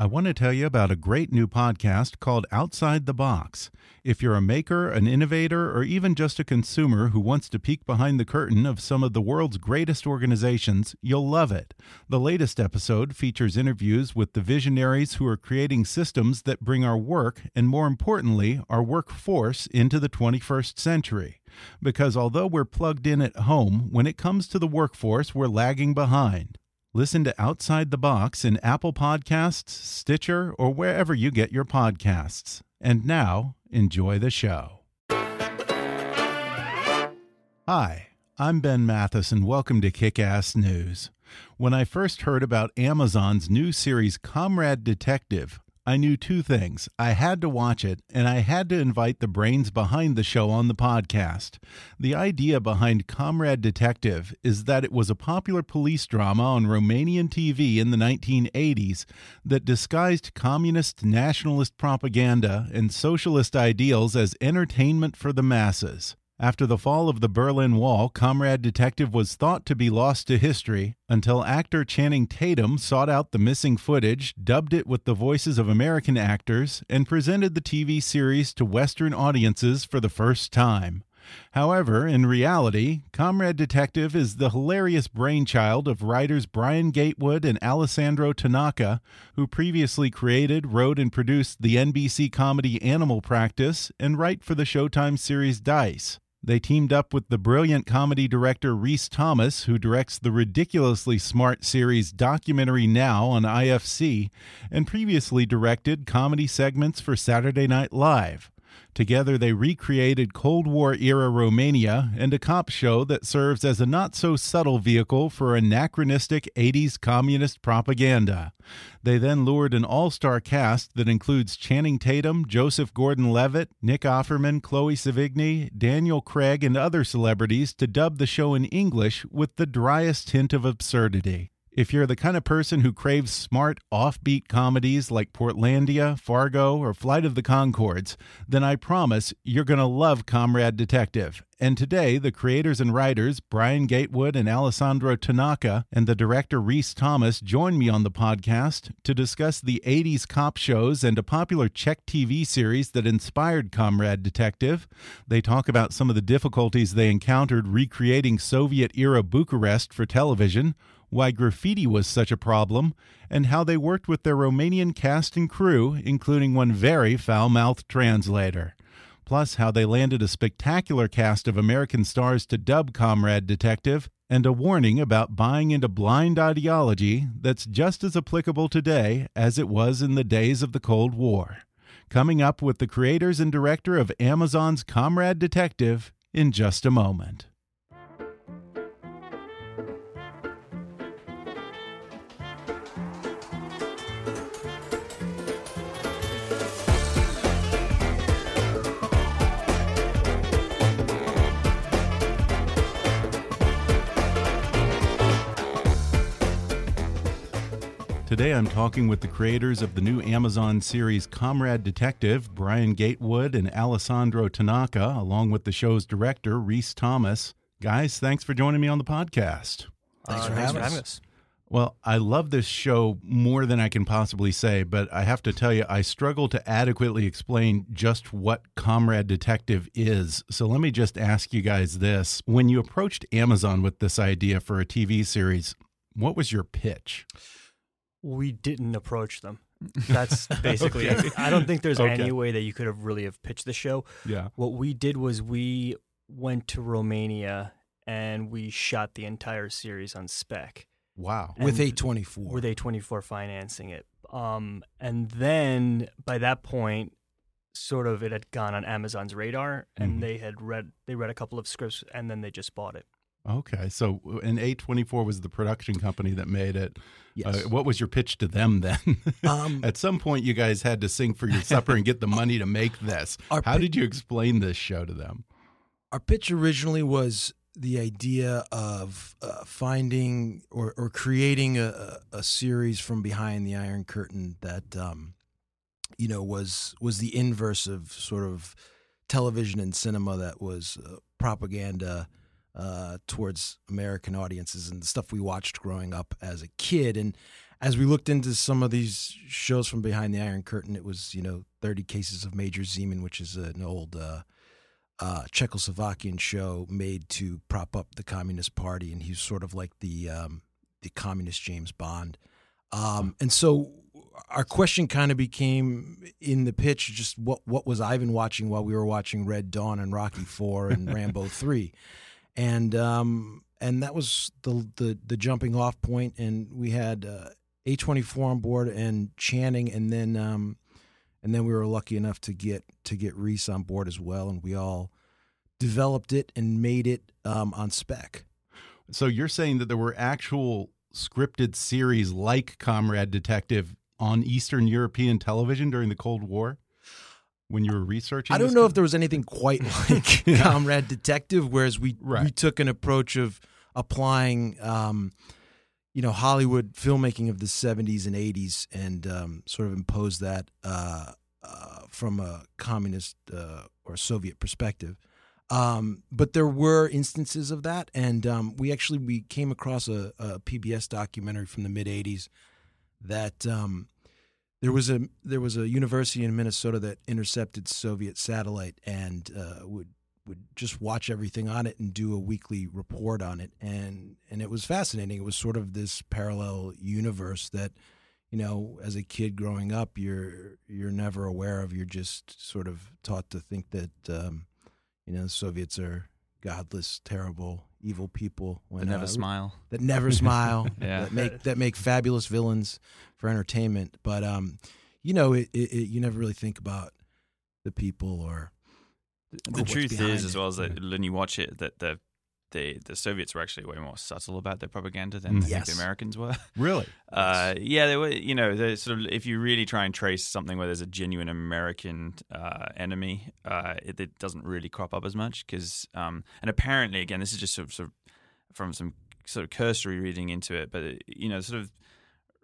I want to tell you about a great new podcast called Outside the Box. If you're a maker, an innovator, or even just a consumer who wants to peek behind the curtain of some of the world's greatest organizations, you'll love it. The latest episode features interviews with the visionaries who are creating systems that bring our work, and more importantly, our workforce, into the 21st century. Because although we're plugged in at home, when it comes to the workforce, we're lagging behind. Listen to Outside the Box in Apple Podcasts, Stitcher, or wherever you get your podcasts. And now, enjoy the show. Hi, I'm Ben Mathis, and welcome to Kick Ass News. When I first heard about Amazon's new series Comrade Detective, I knew two things. I had to watch it, and I had to invite the brains behind the show on the podcast. The idea behind Comrade Detective is that it was a popular police drama on Romanian TV in the 1980s that disguised communist nationalist propaganda and socialist ideals as entertainment for the masses. After the fall of the Berlin Wall, Comrade Detective was thought to be lost to history until actor Channing Tatum sought out the missing footage, dubbed it with the voices of American actors, and presented the TV series to Western audiences for the first time. However, in reality, Comrade Detective is the hilarious brainchild of writers Brian Gatewood and Alessandro Tanaka, who previously created, wrote, and produced the NBC comedy Animal Practice and write for the Showtime series Dice. They teamed up with the brilliant comedy director Rhys Thomas, who directs the ridiculously smart series Documentary Now on IFC, and previously directed comedy segments for Saturday Night Live. Together, they recreated Cold War era Romania and a cop show that serves as a not so subtle vehicle for anachronistic 80s communist propaganda. They then lured an all star cast that includes Channing Tatum, Joseph Gordon Levitt, Nick Offerman, Chloe Sevigny, Daniel Craig, and other celebrities to dub the show in English with the driest hint of absurdity. If you're the kind of person who craves smart, offbeat comedies like Portlandia, Fargo, or Flight of the Conchords, then I promise you're going to love Comrade Detective. And today, the creators and writers, Brian Gatewood and Alessandro Tanaka, and the director Rhys Thomas join me on the podcast to discuss the 80s cop shows and a popular Czech TV series that inspired Comrade Detective. They talk about some of the difficulties they encountered recreating Soviet era Bucharest for television why graffiti was such a problem, and how they worked with their Romanian cast and crew, including one very foul mouthed translator. Plus, how they landed a spectacular cast of American stars to dub Comrade Detective, and a warning about buying into blind ideology that's just as applicable today as it was in the days of the Cold War. Coming up with the creators and director of Amazon's Comrade Detective in just a moment. Today I'm talking with the creators of the new Amazon series Comrade Detective, Brian Gatewood and Alessandro Tanaka, along with the show's director, Rhys Thomas. Guys, thanks for joining me on the podcast. Thanks, uh, for, having us. us. Well, I love this show more than I can possibly say, but I have to tell you, I struggle to adequately explain just what Comrade Detective is. So let me just ask you guys this. When you approached Amazon with this idea for a TV series, what was your pitch? We didn't approach them. That's basically Okay. it. I don't think there's Okay. any way that you could have really have pitched the show. Yeah. What we did was we went to Romania and we shot the entire series on spec. Wow. And with A24. with A24 financing it. Um, and then by that point, sort of it had gone on Amazon's radar, and Mhm. they had read they read a couple of scripts, and then they just bought it. Okay. So, and A24 was the production company that made it. Yes. Uh, what was your pitch to them then? Um, At some point, you guys had to sing for your supper and get the money to make this. How did you explain this show to them? Our pitch originally was the idea of uh, finding or, or creating a, a a series from behind the Iron Curtain that, um, you know, was was the inverse of sort of television and cinema that was uh, propaganda uh, towards American audiences and the stuff we watched growing up as a kid. And as we looked into some of these shows from behind the Iron Curtain, it was you know Thirty Cases of Major Zeman, which is an old. Uh, uh, Czechoslovakian show made to prop up the Communist Party, and he's sort of like the um, the communist James Bond. Um, and so our question kind of became in the pitch just what what was Ivan watching while we were watching Red Dawn and Rocky Four and Rambo Three, and um, and that was the the the jumping off point, and we had uh, A twenty four on board and Channing, and then. Um, and then we were lucky enough to get to get Rhys on board as well, and we all developed it and made it um, on spec. So you're saying that there were actual scripted series like Comrade Detective on Eastern European television during the Cold War when you were researching? I don't know if there was anything quite like Yeah. Comrade Detective, whereas we we took an approach of applying, um, you know, Hollywood filmmaking of the '70s and '80s, and um, sort of imposed that uh, uh, from a communist uh, or Soviet perspective. Um, but there were instances of that, and um, we actually we came across a, a PBS documentary from the mid '80s that um, there was a there was a university in Minnesota that intercepted Soviet satellite and uh, would would just watch everything on it and do a weekly report on it, and and it was fascinating. It was sort of this parallel universe that you know, as a kid growing up, you're you're never aware of. You're just sort of taught to think that um, you know the Soviets are godless, terrible, evil people. They never uh, smile. That never smile. Yeah. That make that make fabulous villains for entertainment. But um, you know, it, it, it, you never really think about the people or or The what's truth is, as well, as that when you watch it, that the the the Soviets were actually way more subtle about their propaganda than I think Yes. the Americans were. Really? Uh, yeah, they were. You know, sort of if you really try and trace something where there's a genuine American uh, enemy, uh, it, it doesn't really crop up as much because, um, and apparently, again, this is just sort of, sort of from some sort of cursory reading into it, but you know, sort of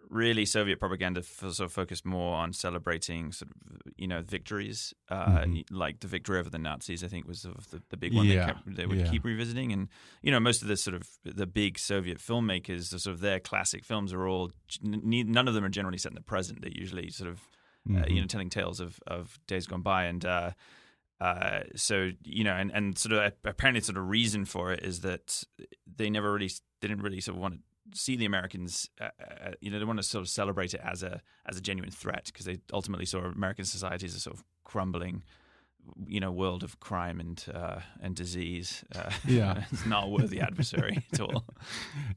really Soviet propaganda f- sort of focused more on celebrating sort of you know victories, uh, Mhm. like the victory over the Nazis. I think was sort of the, the big one Yeah, they, kept, they would yeah. keep revisiting, and you know most of the sort of the big Soviet filmmakers, the sort of their classic films are all n- none of them are generally set in the present. They're usually sort of uh, Mhm. you know telling tales of of days gone by, and uh, uh, so you know, and, and sort of apparently sort of reason for it is that they never really they didn't really sort of want to see the Americans, uh, uh, you know, they want to sort of celebrate it as a as a genuine threat because they ultimately saw American society as a sort of crumbling, you know, world of crime and uh, and disease. Uh, Yeah. it's not a worthy adversary at all.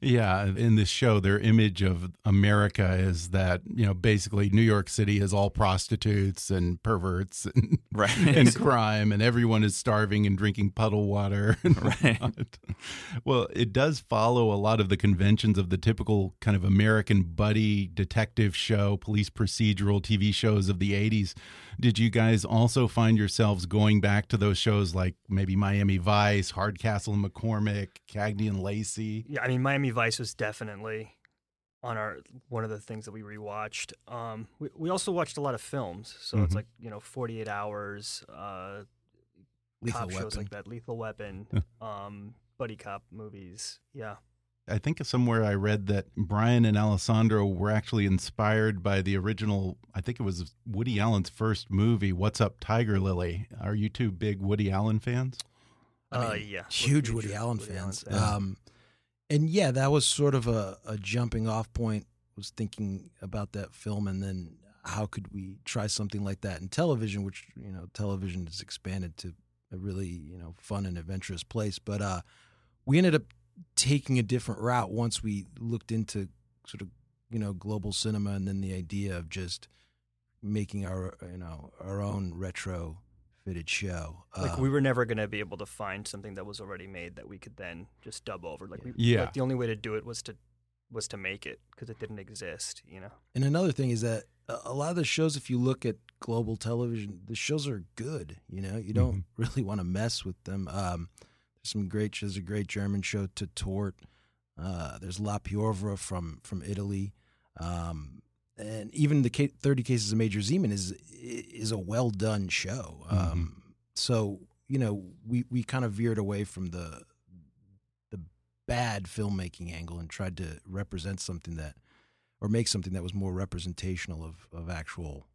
Yeah, in this show, their image of America is that you know basically New York City is all prostitutes and perverts and Right. and crime, and everyone is starving and drinking puddle water. Right. Well, it does follow a lot of the conventions of the typical kind of American buddy detective show, police procedural TV shows of the '80s. Did you guys also find yourselves going back to those shows like maybe Miami Vice, Hardcastle and McCormick, Cagney and Lacey? Yeah, I mean, Miami Vice was definitely on our one of the things that we rewatched. Um, we we also watched a lot of films, so it's Mhm. like you know, Forty Eight Hours, uh, Lethal cop shows like that, Lethal Weapon, um, buddy cop movies. Yeah, I think somewhere I read that Brian and Alessandro were actually inspired by the original. I think it was Woody Allen's first movie, What's Up, Tiger Lily. Are you two big Woody Allen fans? uh, yeah, we're huge Woody Allen Woody fans. fans. Um, and yeah, that was sort of a, a jumping off point. Was thinking about that film, and then how could we try something like that in television? Which you know, television has expanded to a really you know fun and adventurous place. But uh, we ended up taking a different route once we looked into sort of you know global cinema, and then the idea of just making our you know our own retro fitted show. Like Um, we were never gonna be able to find something that was already made that we could then just dub over. Like we, Yeah. like the only way to do it was to was to make it because it didn't exist. You know. And another thing is that a a lot of the shows, if you look at global television, the shows are good. You know, you don't really want to mess with them. Um, there's some great. There's a great German show, Tatort. Uh, there's La Piovra from from Italy, um, and even the Ca- Thirty Cases of Major Zeman is is a well done show. Um, So you know, we we kind of veered away from the the bad filmmaking angle and tried to represent something that or make something that was more representational of, of actual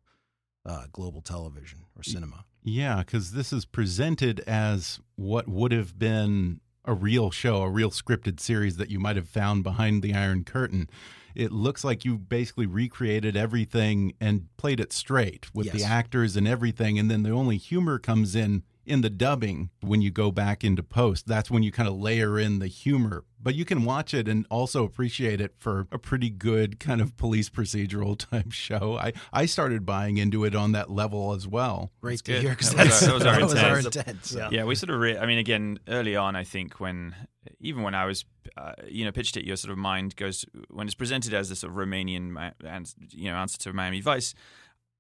uh, global television or cinema. Yeah, because this is presented as what would have been a real show, a real scripted series that you might have found behind the Iron Curtain. It looks like you basically recreated everything and played it straight with the actors and everything. And then the only humor comes in in the dubbing when you go back into post. That's when you kind of layer in the humor. But you can watch it and also appreciate it for a pretty good kind of police procedural type show. I, I started buying into it on that level as well. Great to hear because That was that's our- that was our that was our intent. intent. Yeah. Yeah, we sort of. Re- I mean, again, early on, I think when even when I was, uh, you know, pitched it, your sort of mind goes when it's presented as this sort of Romanian and you know answer to Miami Vice.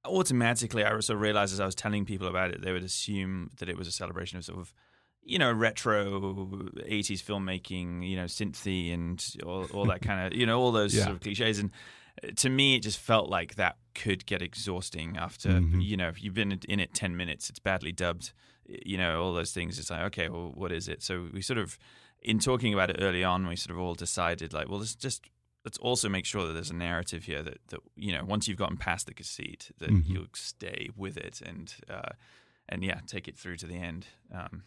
Automatically, I sort of realized as I was telling people about it, they would assume that it was a celebration of sort of, you know, retro '80s filmmaking, you know, synthy and all, all that kind of, you know, all those Yeah. sort of cliches. And uh, to me, it just felt like that could get exhausting after, Mhm. you know, if you've been in it 10 minutes, it's badly dubbed, you know, all those things. It's like, okay, well, what is it? So we sort of, in talking about it early on, we sort of all decided, like, well, let's just, let's also make sure that there's a narrative here that, that you know, once you've gotten past the conceit, that Mhm. you'll stay with it and, uh, and yeah, take it through to the end. Um,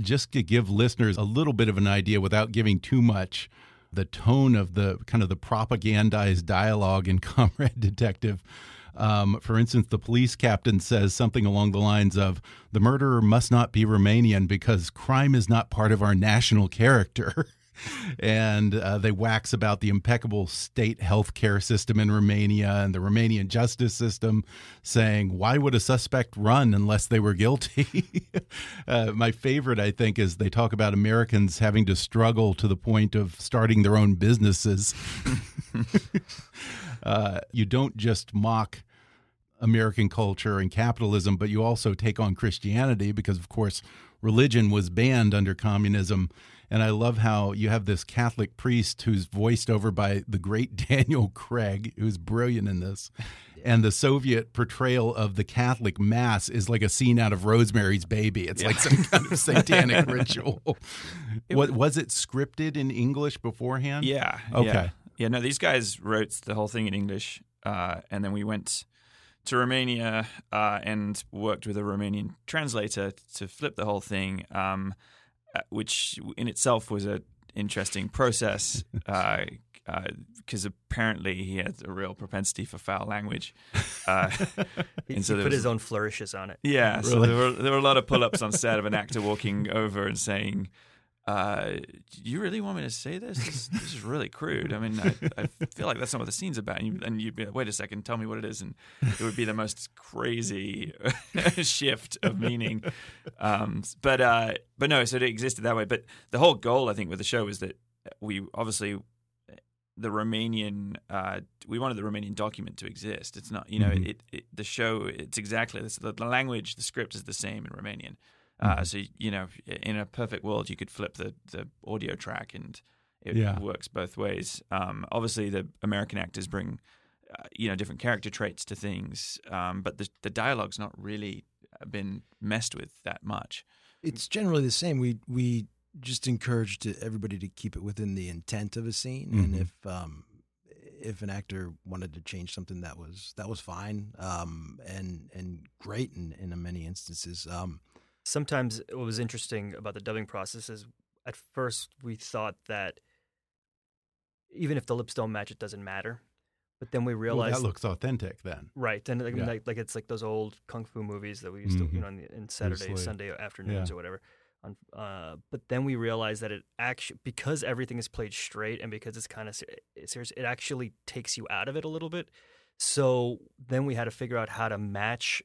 just to give listeners a little bit of an idea without giving too much the tone of the kind of the propagandized dialogue in comrade detective um, for instance the police captain says something along the lines of the murderer must not be romanian because crime is not part of our national character and uh, they wax about the impeccable state health care system in Romania and the Romanian justice system, saying, Why would a suspect run unless they were guilty? uh, my favorite, I think, is they talk about Americans having to struggle to the point of starting their own businesses. uh, you don't just mock. American culture and capitalism, but you also take on Christianity because, of course, religion was banned under communism. And I love how you have this Catholic priest who's voiced over by the great Daniel Craig, who's brilliant in this. And the Soviet portrayal of the Catholic Mass is like a scene out of Rosemary's Baby. It's like some kind of satanic ritual. What was it scripted in English beforehand? Yeah. Okay. Yeah. Yeah, no, these guys wrote the whole thing in English, uh, and then we went to Romania uh, and worked with a Romanian translator to flip the whole thing, um, uh, which in itself was a interesting process because apparently he had a real propensity for foul language. Uh, He, And so he put was- his own flourishes on it. yeah, so there were there were a lot of pull-ups on set of an actor walking over and saying, uh, you really want me to say this? This, this is really crude. I mean, I, I feel like that's not what the scene's about." And, you, and you'd be like, "Wait a second, tell me what it is," and it would be the most crazy shift of meaning. Um, but uh, but no, so it existed that way. But the whole goal, I think, with the show was that we obviously the Romanian uh, we wanted the Romanian document to exist. It's not you know Mhm. it, it the show it's exactly this the, the language the script is the same in Romanian. Uh, Mhm. so you know in a perfect world you could flip the the audio track and it Yeah. works both ways. Um, obviously the American actors bring uh, you know different character traits to things, um, but the the dialogue's not really been messed with that much. It's generally the same. We we just encouraged to everybody to keep it within the intent of a scene, Mhm. and if um, if an actor wanted to change something, that was that was fine, um, and and great in in many instances. Um, Sometimes what was interesting about the dubbing process is at first we thought that even if the lips don't match, it doesn't matter. But then we Well, realized that looks authentic then. Right, and like, Yeah. like like it's like those old kung fu movies that we used to, Mhm. you know, in, the, in Saturday, Sunday afternoons Yeah. or whatever. Uh, but then we realized that it actually because everything is played straight and because it's kind of serious, it actually takes you out of it a little bit. So then we had to figure out how to match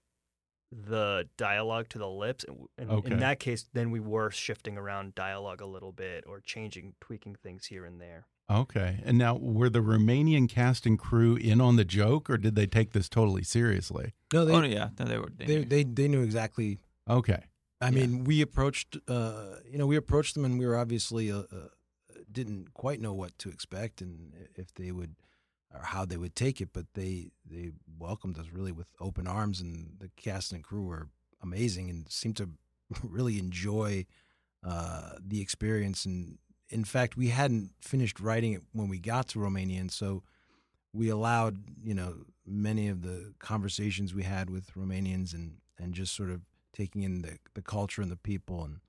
the dialogue to the lips, and, and Okay. in that case, then we were shifting around dialogue a little bit or changing, tweaking things here and there. Okay. And now, were the Romanian cast and crew in on the joke, or did they take this totally seriously? no, they, oh yeah, no, they were. They, they, knew. they they knew exactly Okay. I mean, we approached, uh, you know, we approached them, and we were obviously uh, uh, didn't quite know what to expect, and if they would or how they would take it. But they they welcomed us really with open arms, and the cast and crew were amazing, and seemed to really enjoy uh, the experience. And in fact, we hadn't finished writing it when we got to Romania, and so we allowed, you know, many of the conversations we had with Romanians, and and just sort of taking in the, the culture and the people and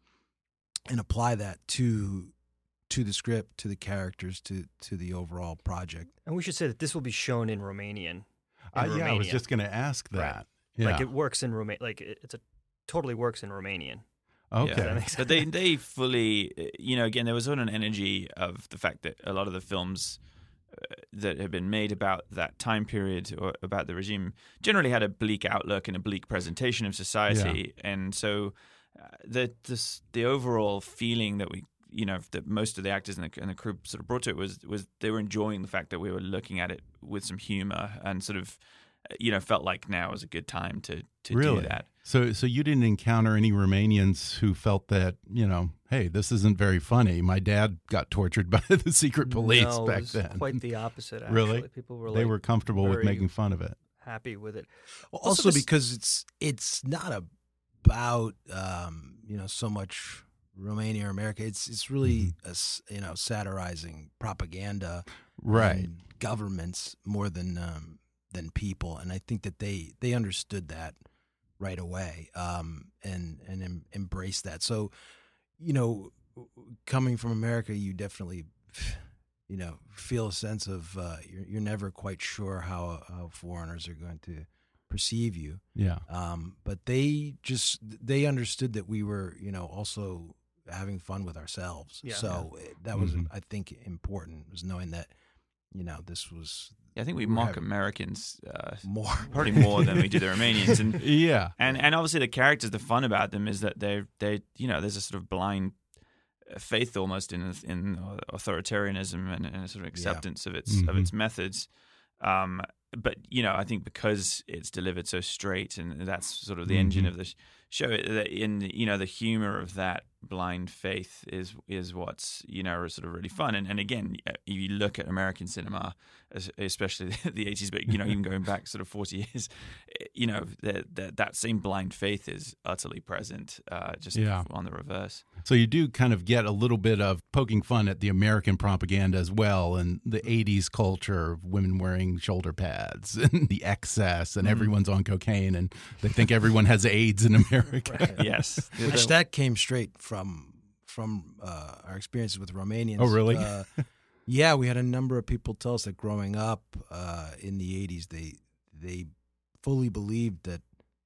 and apply that to to the script, to the characters, to to the overall project. And we should say that this will be shown in Romanian. in Uh, yeah, I was just going to ask Right. that. Yeah. Like it works in Roma- like it's a totally works in Romanian. okay. that makes but they they fully, uh, you know, again, there was sort of an energy of the fact that a lot of the films uh, that have been made about that time period or about the regime generally had a bleak outlook and a bleak presentation of society, and so uh, the this, the overall feeling that we. You know that most of the actors and the, and the crew sort of brought to it was was they were enjoying the fact that we were looking at it with some humor and sort of, you know, felt like now was a good time to to really? do that. So, so you didn't encounter any Romanians who felt that you know, hey, this isn't very funny. My dad got tortured by the secret police no, back it was then. Quite the opposite. Actually. Really? people were they were comfortable with making fun of it. happy with it. Also, Also, because it's it's not about um, you know so much Romania or America. It's it's really a s you know satirizing propaganda, Right. and governments more than um, than people, and I think that they they understood that right away um, and and em- embraced that. So, you know, coming from America, you definitely you know feel a sense of uh, you're you're never quite sure how how foreigners are going to perceive you. Yeah. Um, but they just they understood that we were you know also having fun with ourselves. Yeah. so it- that was Mhm. I think important was knowing that you know this was Yeah, I think we mock Americans uh, more probably more than we do the Romanians, and Yeah. and and obviously the characters. The fun about them is that they they you know there's a sort of blind uh, faith almost in in authoritarianism and, and a sort of acceptance of its of Mhm. its methods. Um, but you know, I think because it's delivered so straight, and that's sort of the engine Mhm. of the show. That in you know the humor of that blind faith is is what's you know sort of really fun. And and again, uh, if you look at American cinema, especially the eighties, but you know even going back sort of forty years, eh, you know that that that same blind faith is utterly present, uh, just Yeah. on the reverse. So you do kind of get a little bit of poking fun at the American propaganda as well, and the '80s culture of women wearing shoulder pads and the excess, and everyone's on cocaine, and they think everyone has AIDS in America. yes, which that came straight from from uh, our experiences with Romanians. Oh, really? Uh, yeah, we had a number of people tell us that growing up uh, in the '80s, they they fully believed that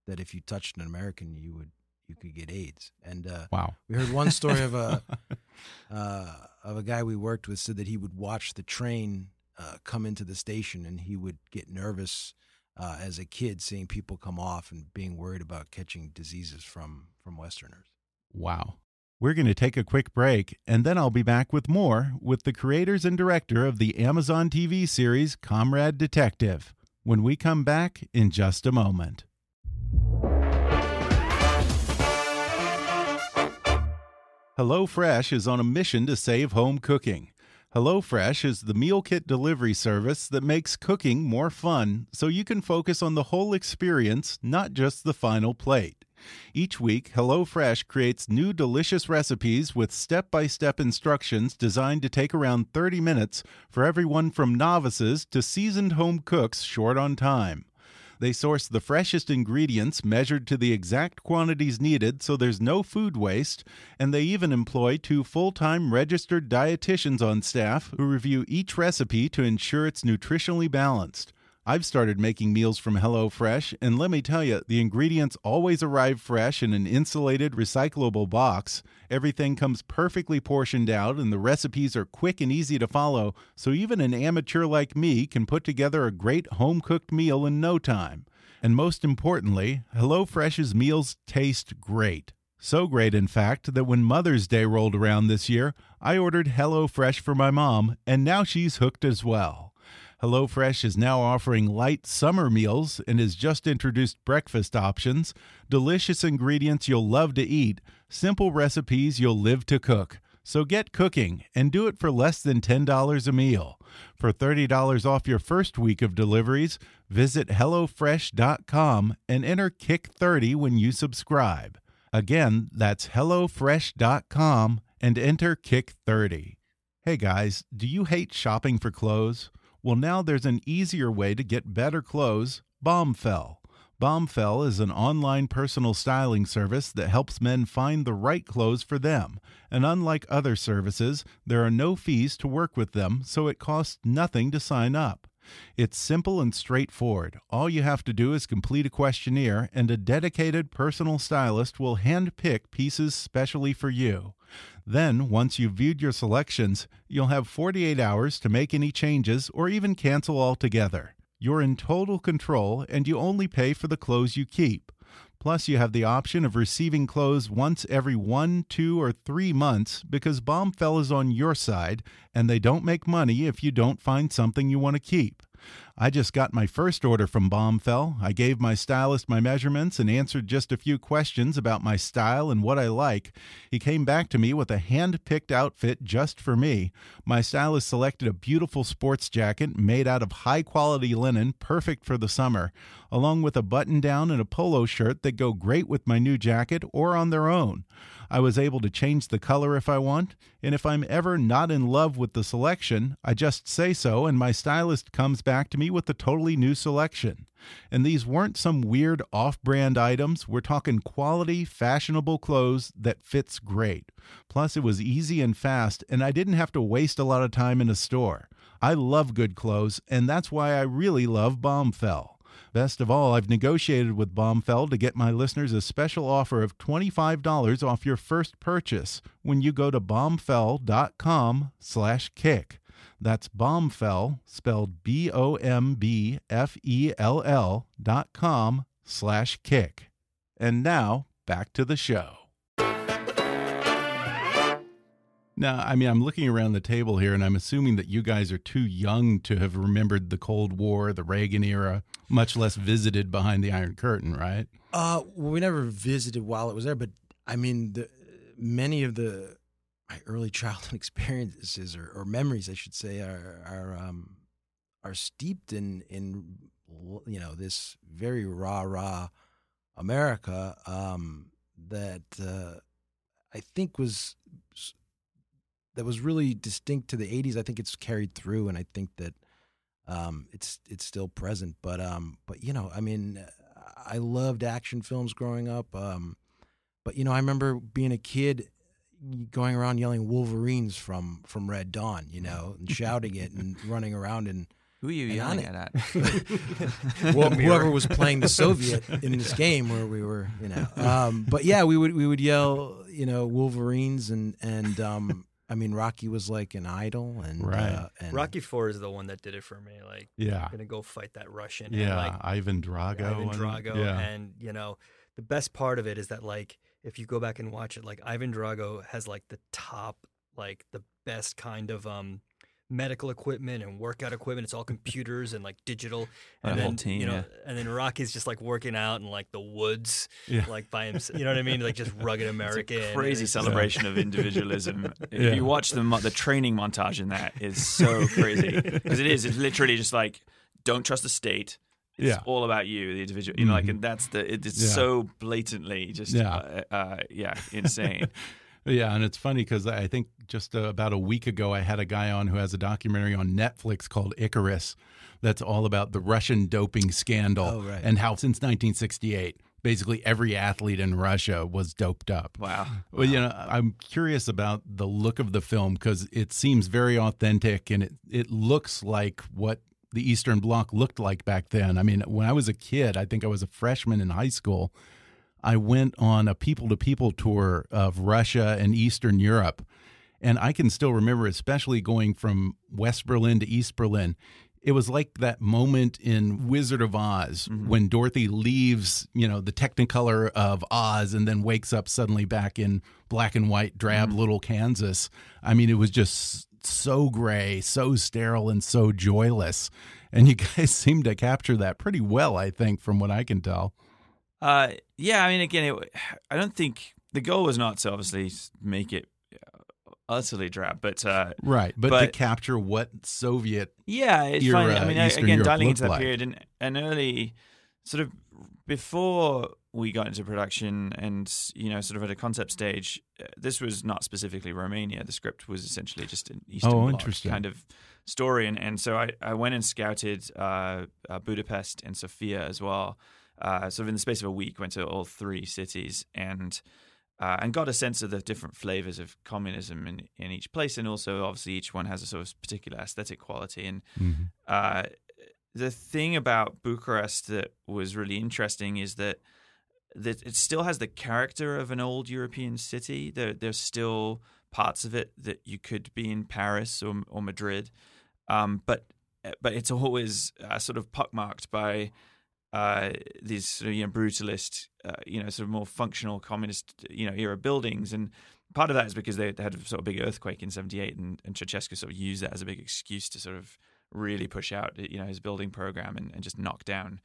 that if you touched an American, you would you could get AIDS. And uh, Wow. we heard one story of a uh, of a guy we worked with said that he would watch the train uh, come into the station and he would get nervous uh, as a kid seeing people come off and being worried about catching diseases from from Westerners. Wow. We're going to take a quick break, and then I'll be back with more with the creators and director of the Amazon TV series Comrade Detective when we come back in just a moment. HelloFresh is on a mission to save home cooking. HelloFresh is the meal kit delivery service that makes cooking more fun so you can focus on the whole experience, not just the final plate. Each week, HelloFresh creates new delicious recipes with step by step instructions designed to take around 30 minutes for everyone from novices to seasoned home cooks short on time. They source the freshest ingredients measured to the exact quantities needed so there's no food waste, and they even employ two full time registered dietitians on staff who review each recipe to ensure it's nutritionally balanced. I've started making meals from HelloFresh, and let me tell you, the ingredients always arrive fresh in an insulated, recyclable box. Everything comes perfectly portioned out, and the recipes are quick and easy to follow, so even an amateur like me can put together a great home cooked meal in no time. And most importantly, HelloFresh's meals taste great. So great, in fact, that when Mother's Day rolled around this year, I ordered HelloFresh for my mom, and now she's hooked as well. HelloFresh is now offering light summer meals and has just introduced breakfast options, delicious ingredients you'll love to eat, simple recipes you'll live to cook. So get cooking and do it for less than $10 a meal. For $30 off your first week of deliveries, visit HelloFresh.com and enter KICK30 when you subscribe. Again, that's HelloFresh.com and enter KICK30. Hey guys, do you hate shopping for clothes? Well, now there's an easier way to get better clothes Bombfell. Bombfell is an online personal styling service that helps men find the right clothes for them. And unlike other services, there are no fees to work with them, so it costs nothing to sign up. It's simple and straightforward. All you have to do is complete a questionnaire, and a dedicated personal stylist will handpick pieces specially for you. Then, once you've viewed your selections, you'll have 48 hours to make any changes or even cancel altogether. You're in total control and you only pay for the clothes you keep. Plus, you have the option of receiving clothes once every one, two, or three months because Bombfell is on your side and they don't make money if you don't find something you want to keep. I just got my first order from Bombfell. I gave my stylist my measurements and answered just a few questions about my style and what I like. He came back to me with a hand picked outfit just for me. My stylist selected a beautiful sports jacket made out of high quality linen, perfect for the summer, along with a button down and a polo shirt that go great with my new jacket or on their own. I was able to change the color if I want, and if I'm ever not in love with the selection, I just say so, and my stylist comes back to me with a totally new selection. And these weren't some weird off brand items. We're talking quality, fashionable clothes that fits great. Plus, it was easy and fast, and I didn't have to waste a lot of time in a store. I love good clothes, and that's why I really love Bombfell. Best of all, I've negotiated with Bombfell to get my listeners a special offer of $25 off your first purchase when you go to bombfell.com slash kick. That's Bombfell, spelled B-O-M-B-F-E-L-L dot com slash kick. And now, back to the show. Now, I mean, I'm looking around the table here, and I'm assuming that you guys are too young to have remembered the Cold War, the Reagan era, much less visited behind the Iron Curtain, right? Uh, well, we never visited while it was there, but I mean, the, many of the my early childhood experiences or, or memories, I should say, are are um, are steeped in in you know this very rah rah America um, that uh, I think was that was really distinct to the 80s. I think it's carried through, and I think that um, it's it's still present. But um, but you know, I mean, I loved action films growing up. Um, but you know, I remember being a kid going around yelling Wolverines from from Red Dawn, you know, and shouting it and running around and who are you yelling it at? well, whoever was playing the Soviet in this game where we were, you know. Um, but yeah, we would we would yell, you know, Wolverines and and um, I mean, Rocky was like an idol, and right. Uh, and Rocky Four is the one that did it for me. Like, yeah, I'm gonna go fight that Russian. Yeah, and like, Ivan Drago. Ivan Drago, and, yeah. and you know, the best part of it is that like, if you go back and watch it, like Ivan Drago has like the top, like the best kind of um medical equipment and workout equipment. It's all computers and like digital. And, and then, whole team, you know, yeah. and then Rocky's just like working out in like the woods, Yeah. like by himself. You know what I mean? Like just rugged American. It's a crazy celebration of individualism. Yeah. If you watch the the training montage in that is so crazy because it is. It's literally just like don't trust the state. It's Yeah. all about you, the individual. You know, like, Mhm. and that's the. It's Yeah. so blatantly just, Yeah. uh, uh, yeah, insane. Yeah, and it's funny because I think just uh, about a week ago, I had a guy on who has a documentary on Netflix called Icarus that's all about the Russian doping scandal Oh, right. and how since 1968, basically every athlete in Russia was doped up. wow. Well, you know, I'm curious about the look of the film because it seems very authentic and it, it looks like what the Eastern Bloc looked like back then. I mean, when I was a kid, I think I was a freshman in high school. I went on a people to people tour of Russia and Eastern Europe. And I can still remember, especially going from West Berlin to East Berlin, it was like that moment in Wizard of Oz mm-hmm. when Dorothy leaves, you know, the Technicolor of Oz and then wakes up suddenly back in black and white, drab mm-hmm. little Kansas. I mean, it was just so gray, so sterile, and so joyless. And you guys seem to capture that pretty well, I think, from what I can tell. Uh, yeah, I mean, again, it, I don't think the goal was not to obviously make it uh, utterly drab, but uh, Right. But, to capture what Soviet yeah, it's Your, funny. I mean, Eastern again, Europe dialing into that like. period and an early sort of before we got into production and you know sort of at a concept stage uh, this was not specifically romania. The script was essentially just an eastern Oh, Bloc kind of story. And, and so I, I went and scouted uh, uh, budapest and sofia as well uh, sort of in the space of a week went to all three cities and uh, and got a sense of the different flavors of communism in, in each place. And also obviously each one has a sort of particular aesthetic quality. And uh, the thing about Bucharest that was really interesting is that that it still has the character of an old European city. There, there's still parts of it that you could be in Paris or, or Madrid, um, but but it's always uh, sort of pockmarked by uh, these sort of you know brutalist, uh, you know, sort of more functional communist, you know, era buildings and. Part of that is because they, had a sort of big earthquake in '78, and, and Ceausescu sort of used that as a big excuse to sort of really push out, you know, his building program and, and just knock down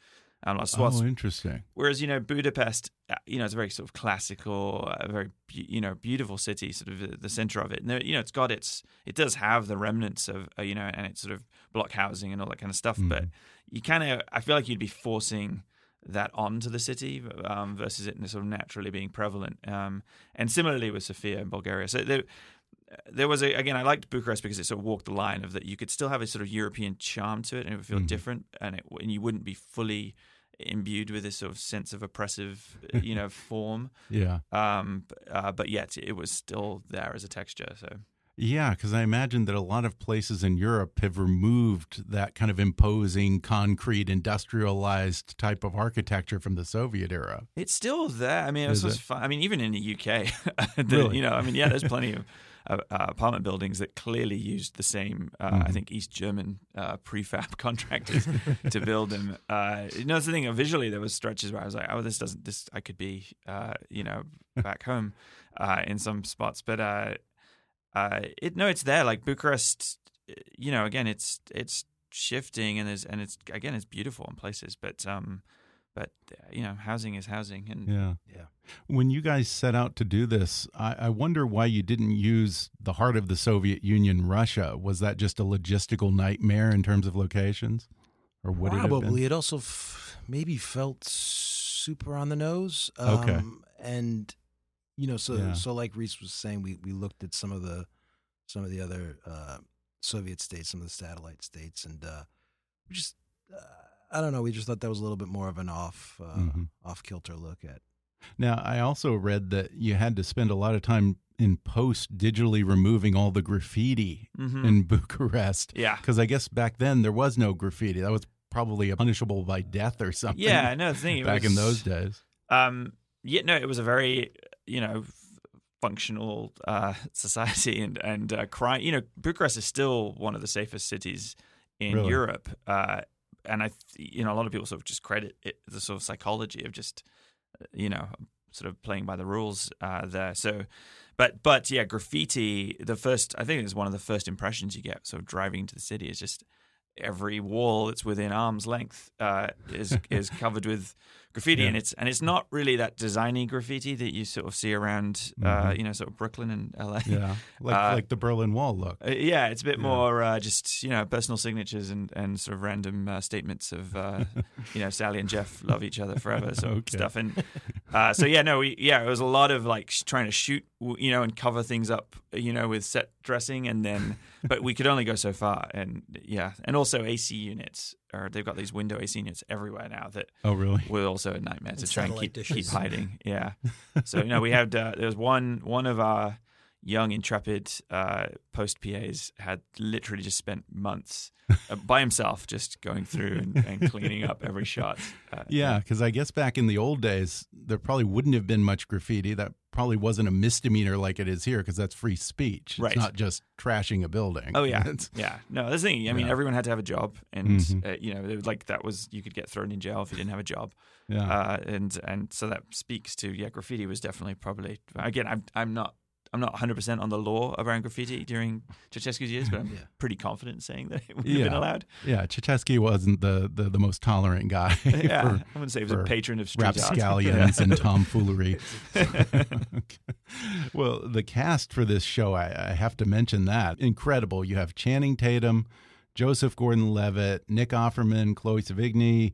um, lots of spots. Oh, interesting. Whereas you know Budapest, uh, you know, it's a very sort of classical, uh, very you know beautiful city, sort of the, center of it. And there, you know, it's got its, it does have the remnants of uh, you know, and it's sort of block housing and all that kind of stuff. But you kind of, I feel like you'd be forcing that onto the city um, versus it sort of naturally being prevalent. Um, and similarly with Sofia in Bulgaria. So there, there was a again I liked Bucharest because it sort of walked the line of that you could still have a sort of European charm to it and it would feel different and it and you wouldn't be fully imbued with this sort of sense of oppressive you know form Yeah. um uh, but yet it was still there as a texture so Yeah, because I imagine that a lot of places in Europe have removed that kind of imposing, concrete, industrialized type of architecture from the Soviet era. it's still there I mean it was Is it? fun I mean even in the UK the, Really? you know I mean yeah there's plenty of uh, apartment buildings that clearly used the same, uh, I Mm-hmm. think, East German uh, prefab contractors to build them. Uh, you know, that's the thing. Visually, there was stretches where I was like, "Oh, this doesn't. This I could be, uh, you know, back home uh, in some spots." But uh, uh, it no, it's there. Like Bucharest, you know, again, it's it's shifting and there's and it's again, it's beautiful in places, but um, but uh, you know, housing is housing, and Yeah. Yeah. When you guys set out to do this, I, I wonder why you didn't use the heart of the Soviet Union, Russia. Was that just a logistical nightmare in terms of locations? Or would it have been? Probably. It also f- maybe felt super on the nose. Okay. Um, and you know, so Yeah. so like Rhys was saying, we we looked at some of the some of the other uh, Soviet states, some of the satellite states, and uh, we just uh, I don't know. We just thought that was a little bit more of an off uh, Mhm. off kilter look at. Now, I also read that you had to spend a lot of time in post digitally removing all the graffiti Mhm. in Bucharest. yeah, Because I guess back then there was no graffiti. That was probably punishable by death or something. yeah. No, the thing it back in those days. Um, yeah, no, it was a very you know functional uh, society and and uh, crime. You know, Bucharest is still one of the safest cities in Really? Europe, uh, and I you know a lot of people sort of just credit it, the sort of psychology of just uh, you know sort of playing by the rules uh, there. So. But but yeah, graffiti. The first I think it's one of the first impressions you get. sort of driving into the city is just every wall that's within arm's length uh, is is covered with graffiti, Yeah. and it's and it's not really that designy graffiti that you sort of see around, uh, Mhm. you know, sort of Brooklyn and LA. Yeah, like Uh, like the Berlin Wall look. Uh, yeah, it's a bit Yeah. more uh, just you know personal signatures and, and sort of random uh, statements of uh, you know Sally and Jeff love each other forever sort of Okay. stuff and uh, so yeah no we, yeah it was a lot of like trying to shoot you know and cover things up you know with set dressing and then but we could only go so far and yeah and also AC units or they've got these window AC units everywhere now that Oh, really? were also a nightmare to And try and satellite keep, keep hiding. Yeah. So you know we had uh, there was one one of our young intrepid uh, post PAs had literally just spent months uh, by himself just going through and, and cleaning up every shot. Uh, Yeah, because I guess back in the old days, there probably wouldn't have been much graffiti. That probably wasn't a misdemeanor like it is here because that's free speech. Right. It's not just trashing a building. Oh yeah, It's- yeah. No, that's the thing. I mean, Yeah. everyone had to have a job, and Mhm. uh, you know, it was like that was you could get thrown in jail if you didn't have a job. yeah. uh, and and so that speaks to yeah, graffiti was definitely probably again. I'm I'm not I'm not 100 percent on the law around graffiti during Ceausescu's years, but I'm Yeah. pretty confident in saying that it would have been allowed. yeah, Ceausescu wasn't the, the, the most tolerant guy yeah, for I wouldn't say he was a patron of street art. rapscallions and tomfoolery. Well, the cast for this show, I, I have to mention that. Incredible. You have Channing Tatum, Joseph Gordon Levitt, Nick Offerman, Chloe Sevigny,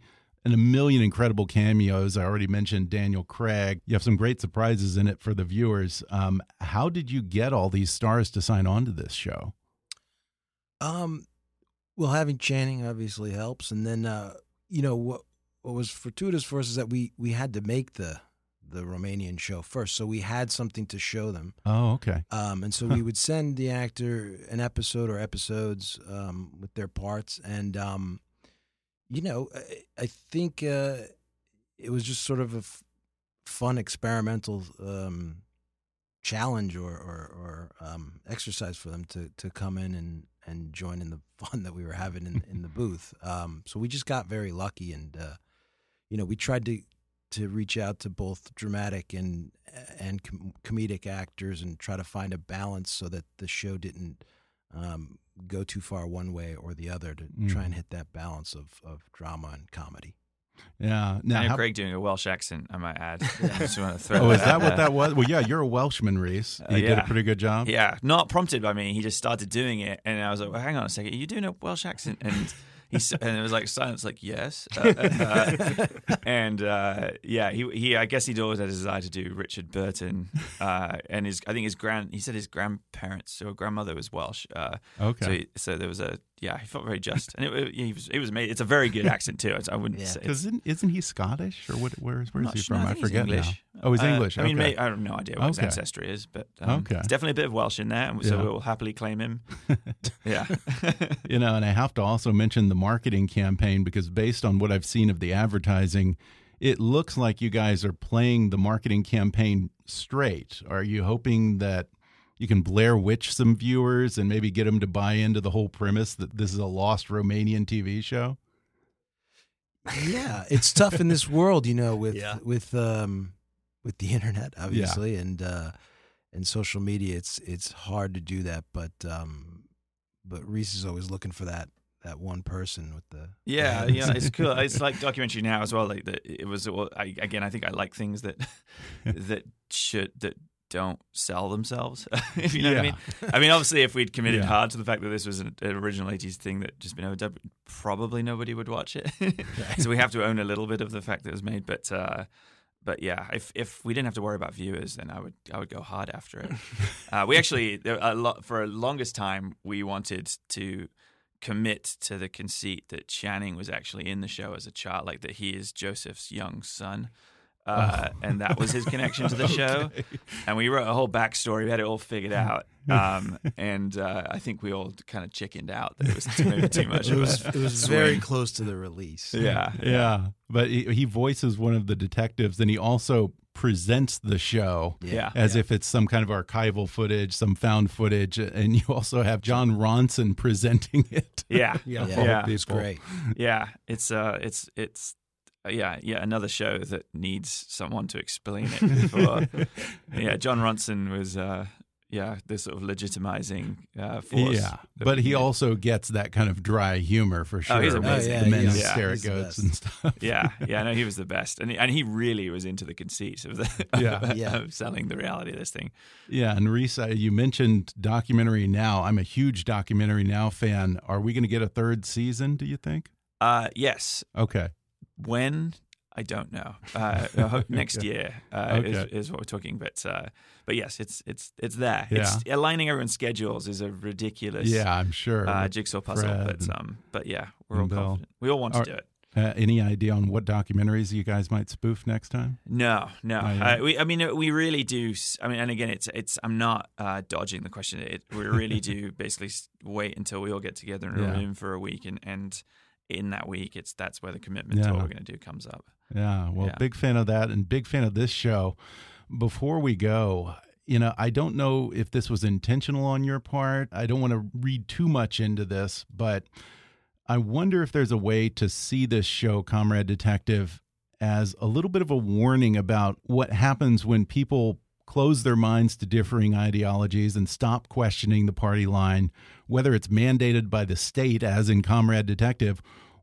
and a million incredible cameos. I already mentioned Daniel Craig. You have some great surprises in it for the viewers. Um, how did you get all these stars to sign on to this show? Um, well, having Channing obviously helps, and then uh, you know what what was fortuitous for us is that we we had to make the the Romanian show first, so we had something to show them. Oh, okay. Um, and so we would send the actor an episode or episodes um, with their parts, and um, you know, I, I think uh, it was just sort of a f- fun experimental um, challenge or or, or um, exercise for them to to come in and and join in the fun that we were having in, in the booth. Um, so we just got very lucky, and uh, you know, we tried to to reach out to both dramatic and and com- comedic actors and try to find a balance so that the show didn't um, go too far one way or the other to try Mhm. and hit that balance of, of drama and comedy. Yeah. Now, Daniel how- Craig doing a Welsh accent, I might add. I just want to throw oh, is out that what that was? Well, yeah, you're a Welshman, Rhys. Uh, You did a pretty good job. Yeah, not prompted by me. He just started doing it, and I was like, well, "Hang on a second, are you doing a Welsh accent?" And he and it was like silence, like yes, uh, uh, and uh, yeah, he he. I guess he'd always had a desire to do Richard Burton, uh, and his I think his grand he said his grandparents or grandmother was Welsh. Uh, Okay. So he, so there was a yeah, he felt very just, and it, it, he was it was amazing. It's a very good accent too. It's, I wouldn't Yeah. say. Because isn't, isn't he Scottish or what? Where, where is he sure. from? No, I, think forget English. now. Oh, he's Uh, English. I mean, may, I have no idea what his ancestry is, but um, Okay. it's definitely a bit of Welsh in there, so Yeah. we'll happily claim him. yeah. you know, and I have to also mention the marketing campaign because based on what I've seen of the advertising, it looks like you guys are playing the marketing campaign straight. Are you hoping that you can Blair Witch some viewers and maybe get them to buy into the whole premise that this is a lost Romanian TV show? yeah, it's tough in this world, you know, with Yeah. with um with the internet, obviously, and uh and social media. It's it's hard to do that, but um but Rhys is always looking for that that one person with the Yeah, the yeah, it's cool. It's like documentary now as well. Like that, it was. Well, I, again, I think I like things that that should that don't sell themselves. if you know what I mean. I mean, obviously, if we'd committed Yeah. hard to the fact that this was an, an original '80s thing that just been overdubbed, probably nobody would watch it. so we have to own a little bit of the fact that it was made. But uh, but yeah, if if we didn't have to worry about viewers, then I would I would go hard after it. uh, we actually a lot for a longest time we wanted to commit to the conceit that Channing was actually in the show as a child, like that he is Joseph's young son. Uh, and that was his connection to the show. Okay. And we wrote a whole backstory. We had it all figured out. Um, and uh, I think we all kind of chickened out that it was too, maybe too much It of was a it was swing. very close to the release. Yeah. Yeah, but he, he voices one of the detectives, and he also presents the show Yeah. as if it's some kind of archival footage, some found footage, and you also have Jon Ronson presenting it. Yeah. Yeah. Yeah, Yeah. it's great. Yeah, it's uh, it's it's yeah, yeah, another show that needs someone to explain it. For, yeah, Jon Ronson was uh, yeah, this sort of legitimizing uh, force. Yeah, but he also gets that kind of dry humor for sure. Oh, he's amazing. Oh, yeah, the men he's- who stare at goats and stuff. yeah, yeah, no, he was the best, and he, and he really was into the conceit of the Yeah. of, Yeah. of selling the reality of this thing. Yeah, and Rhys, uh, you mentioned documentary now. I'm a huge documentary now fan. Are we going to get a third season? Do you think? Uh, yes, Okay. When I don't know. Uh, I next year uh, is, Okay. is what we're talking, but uh, but yes, it's it's it's there. Yeah. It's aligning everyone's schedules is a ridiculous Yeah, I'm sure. uh, jigsaw puzzle, Fred but um, but yeah, we're all Bill. confident. We all want to do it. Uh, any idea on what documentaries you guys might spoof next time? No, no. Not. Uh, we, I mean, we really do. I mean, and again, it's it's. I'm not uh, dodging the question. It, we really do basically wait until we all get together in a Yeah. room for a week, and and in that week, it's that's where the commitment to what we're going to do comes up. Yeah, well, Yeah. big fan of that and big fan of this show. Before we go, you know, I don't know if this was intentional on your part. I don't want to read too much into this, but I wonder if there's a way to see this show, Comrade Detective, as a little bit of a warning about what happens when people close their minds to differing ideologies and stop questioning the party line, whether it's mandated by the state, as in Comrade Detective,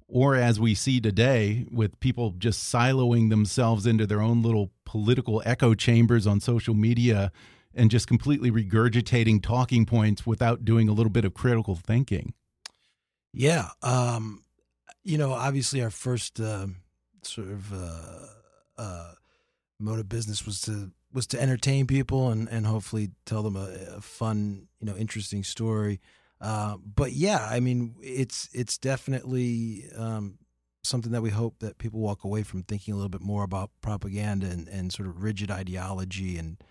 or as we see today with people just siloing themselves into their own little political echo chambers on social media and just completely regurgitating talking points without doing a little bit of critical thinking. Yeah. Um, you know, obviously, our first uh, sort of uh, uh, mode of business was to was to entertain people and, and hopefully tell them a, a fun, you know, interesting story. Uh, but yeah, I mean, it's it's definitely um, something that we hope that people walk away from thinking a little bit more about propaganda and, and sort of rigid ideology and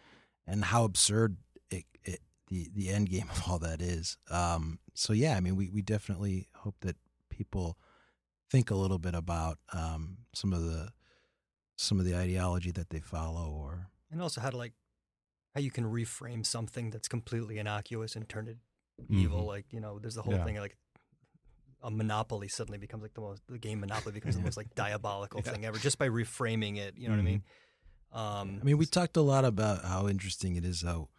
and how absurd it, it, the the end game of all that is. Um, so yeah, I mean, we we definitely hope that people think a little bit about um, some of the some of the ideology that they follow or and also how to like how you can reframe something that's completely innocuous and turn it Mhm. evil. Like you know, there's the whole Yeah. thing like a monopoly suddenly becomes like the most the game monopoly becomes the most like diabolical Yeah. thing ever just by reframing it. You know what I mean? Um, I mean, we talked a lot about how interesting it is how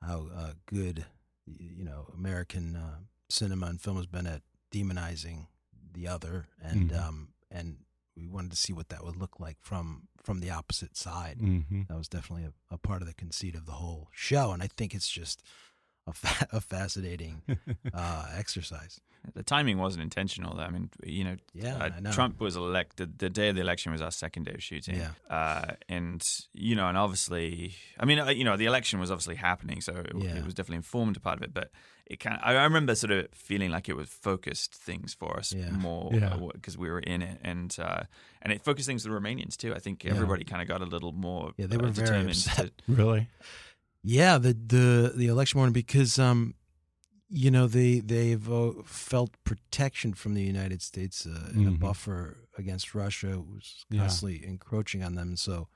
how uh, good you know American uh, cinema and film has been at demonizing the other, and Mhm. um, and we wanted to see what that would look like from from the opposite side. Mm-hmm. That was definitely a, a part of the conceit of the whole show, and I think it's just a, fa- a fascinating uh, exercise. The timing wasn't intentional, though. I mean, you know, Yeah, uh, know. Trump was elected. The day of the election was our second day of shooting. Yeah. Uh, and, you know, and obviously, I mean, uh, you know, the election was obviously happening, so it, Yeah. it was definitely informed a part of it. But it kind I I remember sort of feeling like it was focused things for us Yeah. more Yeah. because we were in it. And, uh, and it focused things for the Romanians, too. I think Yeah. everybody kind of got a little more Yeah, they uh, were very determined upset. to- Really? Yeah, the the the election morning because um, you know they they've uh, felt protection from the United States uh, in a Mhm. buffer against Russia, was Yeah. constantly encroaching on them. So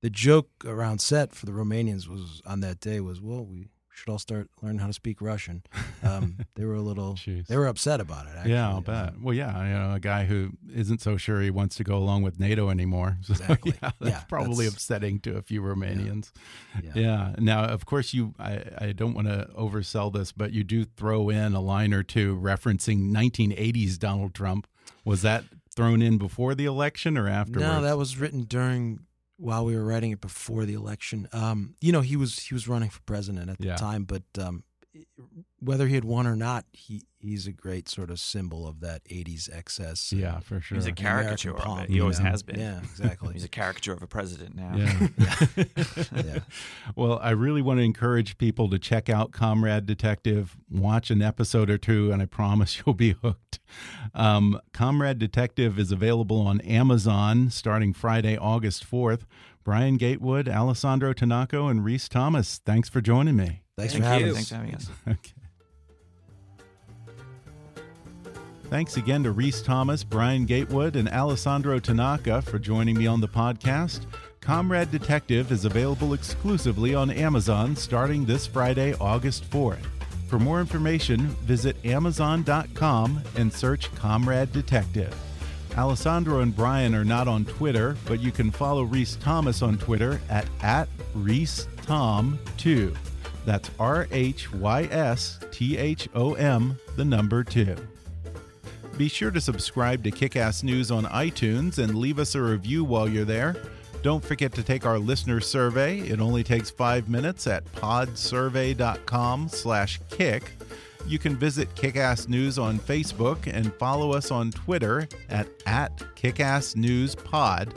the joke around set for the Romanians was on that day was, well, we should all start learning how to speak Russian. Um, they were a little Jeez. they were upset about it. Actually. yeah, I'll bet. Um, Well, yeah, you know, a guy who isn't so sure he wants to go along with NATO anymore. So, Exactly. yeah, that's Yeah, probably that's- upsetting to a few Romanians. yeah. Yeah. Now, of course, you. I, I don't want to oversell this, but you do throw in a line or two referencing 1980s Donald Trump. Was that thrown in before the election or afterwards? No, that was written during while we were writing it before the election. Um, you know, he was he was running for president at the Yeah. time, but um, whether he had won or not, he he's a great sort of symbol of that '80s excess. Yeah, for sure. He's a American caricature of it. He always know? has been. Yeah, exactly. He's a caricature of a president now. Yeah. Yeah. Well, I really want to encourage people to check out Comrade Detective, watch an episode or two, and I promise you'll be hooked. Um, Comrade Detective is available on Amazon starting Friday, August 4th. Brian Gatewood, Alessandro Tanaka, and Rhys Thomas, thanks for joining me. Thanks Thank for having you. us. Thanks for having us. Okay. Thanks again to Rhys Thomas, Brian Gatewood, and Alessandro Tanaka for joining me on the podcast. Comrade Detective is available exclusively on Amazon starting this Friday, August 4th. For more information, visit Amazon.com and search Comrade Detective. Alessandro and Brian are not on Twitter, but you can follow Rhys Thomas on Twitter at, at RhysThom2. That's R H Y S T H O M, the number 2. Be sure to subscribe to Kickass News on iTunes and leave us a review while you're there. Don't forget to take our listener survey. It only takes five minutes at podsurvey.com/kick. You can visit Kickass News on Facebook and follow us on Twitter at, at KickassNewsPod.